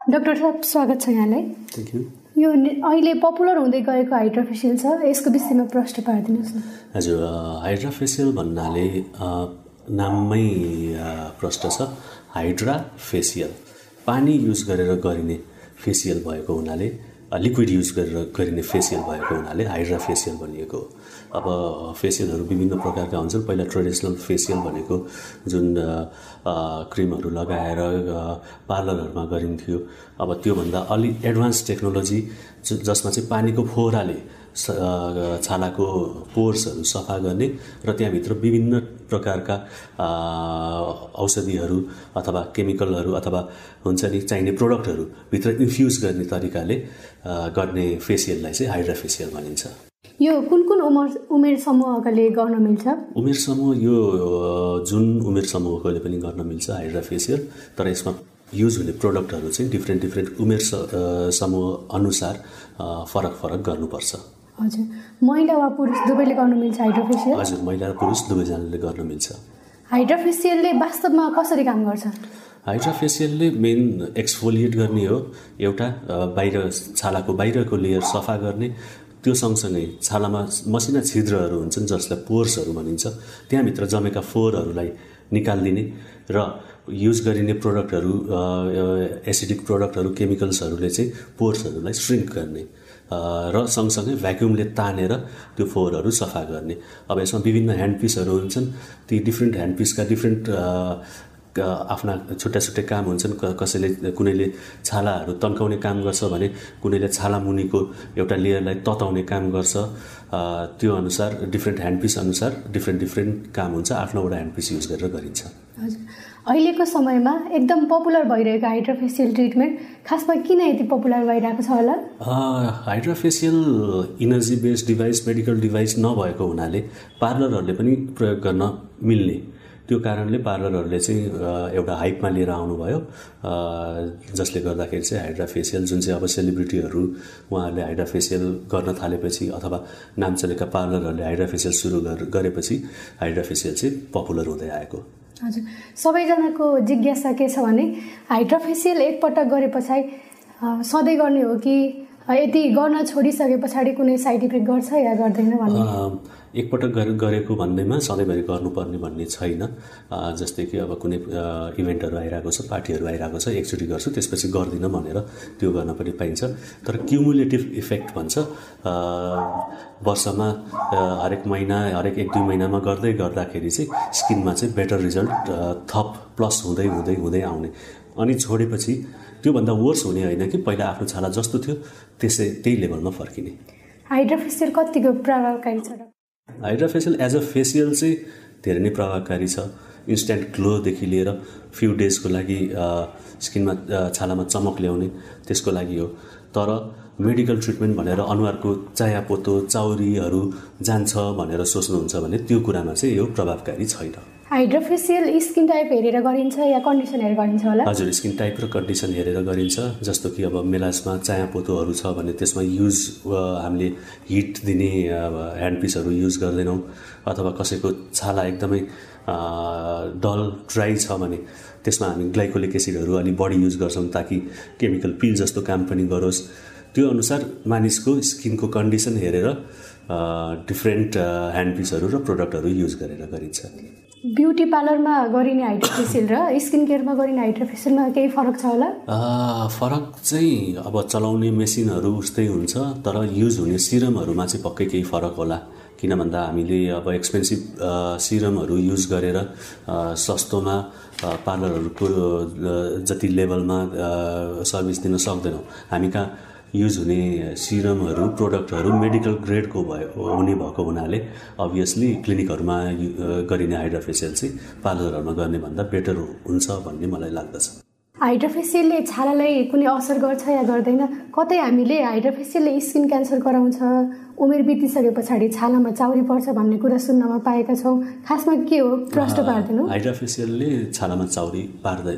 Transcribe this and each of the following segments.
Doctor साहब स्वागत छ यहाँलाई। थ्याङ्क यू यो अहिले पपुलर हुँदै गएको हाइड्रोफेसियल छ यसको विषयमा प्रश्न पारिदिनुहोस् न। हजुर हाइड्रा फेसियल भन्नाले नाममै प्रश्न छ हाइड्रा फेसियल पानी युज गरेर गरिने फेसियल भएको हुनाले लिक्विड युज गरेर गरिने फेसियल भएको हुनाले हाइड्रा फेसियल भनिएको। अब फेसियलहरू विभिन्न प्रकारका हुन्छन्। पहिला ट्रेडिसनल फेसियल भनेको जुन क्रिमहरू लगाएर पार्लरहरूमा गरिन्थ्यो। अब त्योभन्दा अलि एडभान्स टेक्नोलोजी जसमा चाहिँ पानीको फोहराले छालाको पोर्सहरू सफा गर्ने र त्यहाँभित्र विभिन्न प्रकारका औषधिहरू अथवा केमिकलहरू अथवा हुन्छ नि चाहिने प्रोडक्टहरू भित्र इन्फ्युज गर्ने तरिकाले गर्ने फेसियललाई चाहिँ हाइड्रा फेसियल भनिन्छ। यो कुन कुन उमेर उमेर समूहकाले गर्न मिल्छ? उमेर समूह यो जुन उमेर समूहकोले पनि गर्न मिल्छ हाइड्रा फेसियल तर यसमा युज हुने प्रोडक्टहरू चाहिँ डिफ्रेन्ट डिफ्रेन्ट उमेर समूह अनुसार फरक फरक गर्नुपर्छ। हजुर। महिला वा पुरुष दुवैले गर्न मिल्छ हाइड्रोफेसियल हजुर महिला र पुरुष दुवैजनाले गर्न मिल्छ। हाइड्रोफेसियलले वास्तवमा कसरी काम गर्छ? हाइड्रा फेसियलले मेन एक्सफोलिएट गर्ने हो। एउटा बाहिर छालाको बाहिरको लेयर सफा गर्ने। त्यो सँगसँगै छालामा मसिना छिद्रहरू हुन्छन् जसलाई पोर्सहरू भनिन्छ। त्यहाँभित्र जमेका फोहोरहरूलाई निकालिदिने र युज गरिने प्रोडक्टहरू एसिडिक प्रोडक्टहरू केमिकल्सहरूले चाहिँ पोर्सहरूलाई श्रिङ्क गर्ने। र सँगसँगै भ्याक्युमले तानेर त्यो फोहोरहरू सफा गर्ने। अब यसमा विभिन्न ह्यान्डपिसहरू हुन्छन्। ती डिफ्रेन्ट ह्यान्डपिसका डिफ्रेन्ट आफ्ना छुट्टा छुट्टै काम हुन्छन्। कसैले कुनैले छालाहरू तन्काउने काम गर्छ भने कुनैले छाला मुनिको एउटा लेयरलाई तताउने काम गर्छ। त्यो अनुसार डिफ्रेन्ट ह्यान्डपिस अनुसार डिफ्रेन्ट डिफ्रेन्ट काम हुन्छ। आठ नौवटा ह्यान्डपिस युज गरेर गरिन्छ। अहिलेको समयमा एकदम पपुलर भइरहेको हाइड्रोफेसियल ट्रिटमेन्ट खासमा किन यति पपुलर भइरहेको छ होला? Hydra facial energy based device medical device नभएको हुनाले पार्लरहरूले पनि प्रयोग गर्न मिल्ने। त्यो कारणले पार्लरहरूले चाहिँ एउटा हाइपमा लिएर आउनुभयो। जसले गर्दाखेरि चाहिँ हाइड्रा फेसियल जुन चाहिँ अब सेलिब्रिटीहरू उहाँहरूले हाइड्रा फेसियल गर्न थालेपछि अथवा नाम चलेका पार्लरहरूले हाइड्रा फेसियल सुरु गर- गरेपछि हाइड्रा फेसियल चाहिँ पपुलर हुँदै आएको। हजुर। सबैजनाको जिज्ञासा के छ भने हाइड्रोफेसियल एकपटक गरे पछाडि सधैँ गर्ने हो कि यदि गर्न छोडिसके पछाडि कुनै साइड इफेक्ट गर्छ या गर्दैन एकपटक गरे- गरेको भन्दैमा सधैँभरि गर्नुपर्ने भन्ने छैन। जस्तै कि अब कुनै इभेन्टहरू आइरहेको छ पार्टीहरू आइरहेको छ एकचोटि गर्छु त्यसपछि गर्दिनँ भनेर त्यो गर्न पनि पाइन्छ। तर क्युमुलेटिभ इफेक्ट भन्छ वर्षमा हरेक महिना हरेक एक दुई महिनामा गर्दै गर्दाखेरि चाहिँ स्किनमा चाहिँ बेटर रिजल्ट थप प्लस हुँदै हुँदै हुँदै आउने। अनि छोडेपछि त्योभन्दा वर्स हुने होइन कि पहिला आफ्नो छाला जस्तो थियो त्यसै त्यही लेभलमा फर्किने। हाइड्रोफेसियल कतिको प्रभावकारी छ र? Hydra facial as a facial चाहिँ धेरै नै प्रभावकारी छ। इन्स्ट्यान्ट ग्लोदेखि लिएर फ्यु डेजको लागि स्किनमा छालामा चमक ल्याउने त्यसको लागि हो। तर मेडिकल ट्रिटमेन्ट भनेर अनुहारको चायापोतो चाउरीहरू जान्छ भनेर सोच्नुहुन्छ भने त्यो कुरामा चाहिँ यो प्रभावकारी छैन। हाइड्रोफेसियल स्किन टाइप हेरेर गरिन्छ या कन्डिसन हेरेर गरिन्छ होला? हजुर स्किन टाइप र कन्डिसन हेरेर गरिन्छ जस्तो कि अब मेलासमा चायापोतोहरू छ भने त्यसमा युज हामीले हिट दिने ह्यान्डपिसहरू युज गर्दैनौँ अथवा कसैको छाला एकदमै डल ड्राई छ भने त्यसमा हामी ग्लाइकोलिक एसिडहरू अलिक बढी युज गर्छौँ ताकि केमिकल पिल जस्तो काम पनि गरोस्। त्यो अनुसार मानिसको स्किनको कन्डिसन हेरेर डिफ्रेन्ट ह्यान्डपिसहरू र प्रोडक्टहरू युज गरेर गरिन्छ। ब्युटी पार्लरमा गरिने हाइड्रोफेसियल र स्किन केयरमा गरिने हाइड्रोफेसियलमा केही फरक छ होला? फरक चाहिँ अब चलाउने मेसिनहरू उस्तै हुन्छ तर युज हुने सिरमहरूमा चाहिँ पक्कै केही फरक होला। किन भन्दा हामीले अब एक्सपेन्सिभ सिरमहरू युज गरेर सस्तोमा पार्लरहरूको जति लेभलमा सर्भिस दिन सक्दैनौँ। हामी कहाँ युज हुने सिरमहरू प्रोडक्टहरू मेडिकल ग्रेडको भयो हुने भएको हुनाले अभियसली क्लिनिकहरूमा गरिने हाइड्रोफेसियल चाहिँ पार्लरहरूमा गर्ने भन्दा बेटर हुन्छ भन्ने मलाई लाग्दछ। हाइड्रोफेसियलले छालालाई कुनै असर गर्छ या गर्दैन? कतै हामीले हाइड्रोफेसियलले स्किन क्यान्सर गराउँछ? उमेर बितिसके पछाडि छालामा चाउरी पर्छ भन्ने कुरा सुन्नमा पाएका छौँ। खासमा के हो? प्रश्न पार्दैनौँ। हाइड्राफेसियलले छालामा चाउरी पार्दै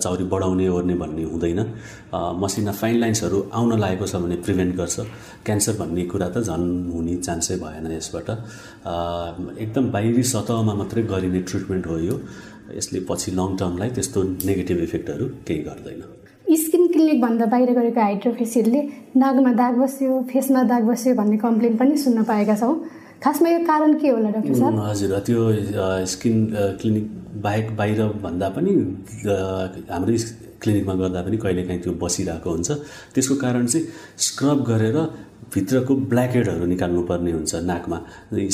चाउरी बढाउने ओर्ने भन्ने हुँदैन। मसिना फाइन लाइन्सहरू आउन लागेको छ भने प्रिभेन्ट गर्छ। क्यान्सर भन्ने कुरा त झन् हुने चान्सै भएन यसबाट। एकदम बाहिरी सतहमा मात्रै गरिने ट्रिटमेन्ट हो यो। यसले पछि लङ टर्मलाई त्यस्तो नेगेटिभ इफेक्टहरू केही गर्दैन। स्किन क्लिनिकभन्दा बाहिर गरेको हाइड्रोफेसियलले नागमा दाग बस्यो फेसमा दाग बस्यो भन्ने कम्प्लेन पनि सुन्न पाएका छौँ। खासमा यो कारण के होला डाक्टर साहब हजुर त्यो स्किन क्लिनिक बाहेक बाहिर भन्दा पनि हाम्रै क्लिनिकमा गर्दा पनि कहिलेकाहीँ त्यो बसिरहेको हुन्छ। त्यसको कारण चाहिँ स्क्रब गरेर भित्रको ब्ल्याकेडहरू निकाल्नुपर्ने हुन्छ नाकमा।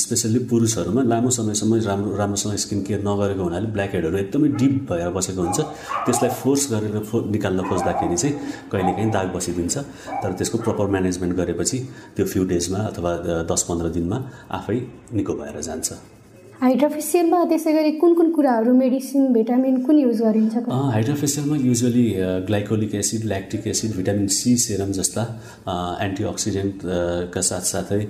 स्पेसल्ली पुरुषहरूमा लामो समयसम्म राम्रो राम्रोसँग स्किन केयर नगरेको हुनाले ब्ल्याकेडहरू एकदमै डिप भएर बसेको हुन्छ। त्यसलाई फोर्स गरेर फो निकाल्न खोज्दाखेरि चाहिँ कहिलेकाहीँ दाग बसिदिन्छ। तर त्यसको प्रपर म्यानेजमेन्ट गरेपछि त्यो फ्यु डेजमा अथवा दस पन्ध्र दिनमा आफै निको भएर जान्छ। हाइड्रोफेसियलमा त्यसै गरी कुन कुन कुराहरू मेडिसिन भिटामिन कुन युज गरिन्छ? हाइड्रोफेसियलमा usually glycolic acid lactic acid vitamin C serum जस्ता एन्टिअक्सिडेन्टका साथसाथै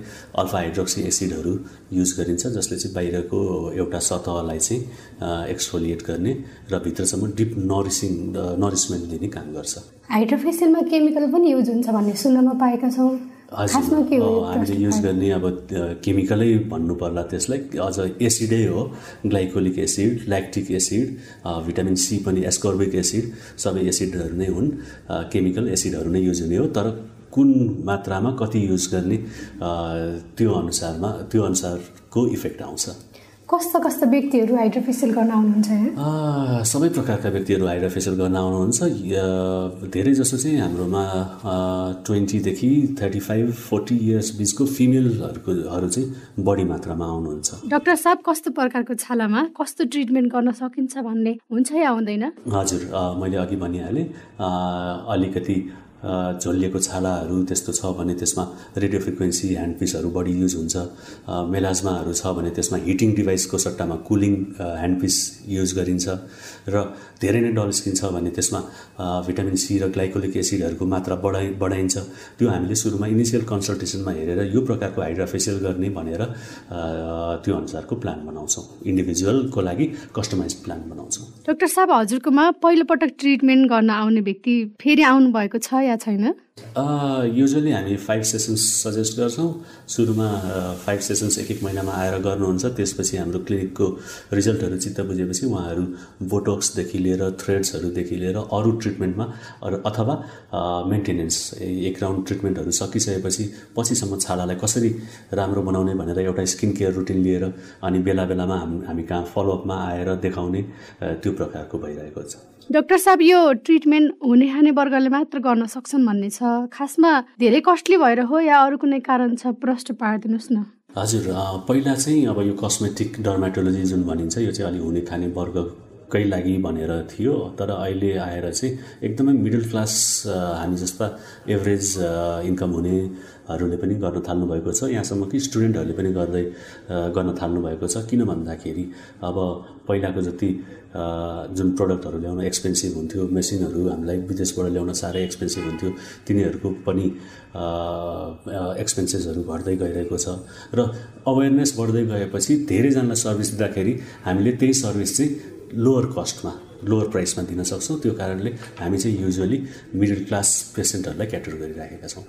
अल्फा हाइड्रोक्सी एसिडहरू युज गरिन्छ जसले चाहिँ बाहिरको एउटा सतहलाई चाहिँ एक्सफोलिएट गर्ने र भित्रसम्म डिप नरिसिङ नरिसमेन्ट दिने काम गर्छ। हाइड्रोफेसियलमा केमिकल पनि युज हुन्छ भन्ने सुन्नमा पाएका छौँ। हामीले युज गर्ने अब केमिकलै भन्नु पर्ला त्यसलाई। अझ एसिडै हो glycolic acid lactic acid vitamin C पनि एस्कर्बिक एसिड सबै एसिडहरू नै हुन्। केमिकल एसिडहरू नै युज हुने हो। तर कुन मात्रामा कति युज गर्ने त्यो अनुसारमा त्यो अनुसारको इफेक्ट आउँछ। कस्ता कस्ता व्यक्तिहरू हाइड्रोफेसियल गर्न आउनुहुन्छ सबै प्रकारका व्यक्तिहरू हाइड्रोफेसियल गर्न आउनुहुन्छ। धेरै जसो चाहिँ हाम्रोमा ट्वेन्टीदेखि थर्टी फाइभ फोर्टी इयर्स बिचको फिमेलहरूको चाहिँ बढी मात्रामा आउनुहुन्छ। डाक्टर साहब कस्तो प्रकारको छालामा कस्तो ट्रिटमेन्ट गर्न सकिन्छ भन्ने हुन्छ या हुँदैन? हजुर मैले अघि भनिहालेँ। अलिकति झोलिएको छालाहरू त्यस्तो छ भने त्यसमा रेडियो फ्रिक्वेन्सी ह्यान्डपिसहरू बढी युज हुन्छ। मेलाजमाहरू छ भने त्यसमा हिटिङ डिभाइसको सट्टामा कुलिङ ह्यान्डपिस युज गरिन्छ र धेरै नै डल स्किन छ भने त्यसमा भिटामिन सी र ग्लाइकोलिक एसिडहरूको मात्रा बढाइ बढाइन्छ। त्यो हामीले सुरुमा इनिसियल कन्सल्टेसनमा हेरेर यो प्रकारको हाइड्राफेसियल गर्ने भनेर त्यो अनुसारको प्लान बनाउँछौँ। इन्डिभिजुअलको लागि कस्टमाइज प्लान बनाउँछौँ। डाक्टर साहब हजुरकोमा पहिलोपटक ट्रिटमेन्ट गर्न आउने व्यक्ति फेरि आउनुभएको छ या छैन? युजली हामी फाइभ सेसन्स सजेस्ट गर्छौँ। सुरुमा फाइभ सेसन्स एक एक महिनामा आएर गर्नुहुन्छ। त्यसपछि हाम्रो क्लिनिकको रिजल्टहरू चित्त बुझेपछि उहाँहरू बोटोक्सदेखि लिएर थ्रेड्सहरूदेखि लिएर अरू ट्रिटमेन्टमा अथवा मेन्टेनेन्स एक राउन्ड ट्रिटमेन्टहरू सकिसकेपछि पछिसम्म छालालाई कसरी राम्रो बनाउने भनेर एउटा स्किन केयर रुटिन लिएर अनि बेला बेलामा हामी कहाँ फलोअपमा आएर देखाउने त्यो प्रकारको भइरहेको छ। डाक्टर साहब यो ट्रिटमेन्ट हुने खाने वर्गले मात्र गर्न सक्छन् भन्ने छ। खासमा धेरै कस्टली भएर हो या अरू कुनै कारण छ? प्रष्ट पारिदिनुहोस् न। हजुर पहिला चाहिँ अब यो कस्मेटिक डर्माटोलोजी जुन भनिन्छ यो चाहिँ अलिक हुने खाने वर्गकै लागि भनेर थियो तर अहिले आएर चाहिँ एकदमै मिडल क्लास हामी जस्ता एभरेज इन्कम हुनेहरूले पनि गर्न थाल्नु भएको छ। यहाँसम्म कि स्टुडेन्टहरूले पनि गर्दै गर्न थाल्नु भएको छ। किन भन्दाखेरि अब पहिलाको जति जुन प्रडक्टहरू ल्याउन एक्सपेन्सिभ हुन्थ्यो मेसिनहरू हामीलाई विदेशबाट ल्याउन साह्रै एक्सपेन्सिभ हुन्थ्यो तिनीहरूको पनि एक्सपेन्सेसहरू घट्दै गइरहेको छ। र अवेरनेस बढ्दै गएपछि धेरैजनालाई सर्भिस दिँदाखेरि हामीले त्यही सर्भिस चाहिँ लोवर कस्टमा लोवर प्राइसमा दिन सक्छौँ। त्यो कारणले हामी चाहिँ युजली मिडल क्लास पेसेन्टहरूलाई क्याटर गरिराखेका छौँ।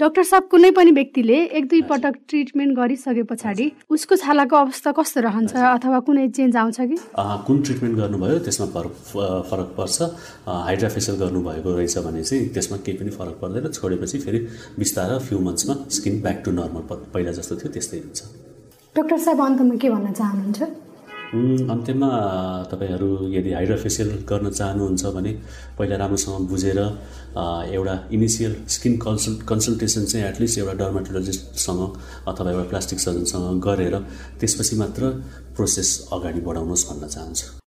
डाक्टर साहब कुनै पनि व्यक्तिले एक दुई पटक ट्रिटमेन्ट गरिसके पछाडि उसको छालाको अवस्था कस्तो रहन्छ अथवा कुनै चेन्ज आउँछ कि? कुन ट्रिटमेन्ट गर्नुभयो त्यसमा फरक फरक पर्छ। हाइड्राफेसियल गर्नुभएको रहेछ भने चाहिँ त्यसमा केही पनि फरक पर्दैन। छोडेपछि फेरि बिस्तारै फ्यु मन्थ्समा स्किन ब्याक टु नर्मल पहिला जस्तो थियो त्यस्तै हुन्छ। डाक्टर साहब अन्तमा के भन्न चाहनुहुन्छ? अन्त्यमा तपाईँहरू यदि हाइड्रोफेसियल गर्न चाहनुहुन्छ भने पहिला राम्रोसँग बुझेर एउटा इनिसियल स्किन कन्सल्ट कन्सल्टेसन चाहिँ एटलिस्ट एउटा डर्माटोलोजिस्टसँग अथवा एउटा प्लास्टिक सर्जनसँग गरेर त्यसपछि मात्र प्रोसेस अगाडि बढाउनुहोस् भन्न चाहन्छु।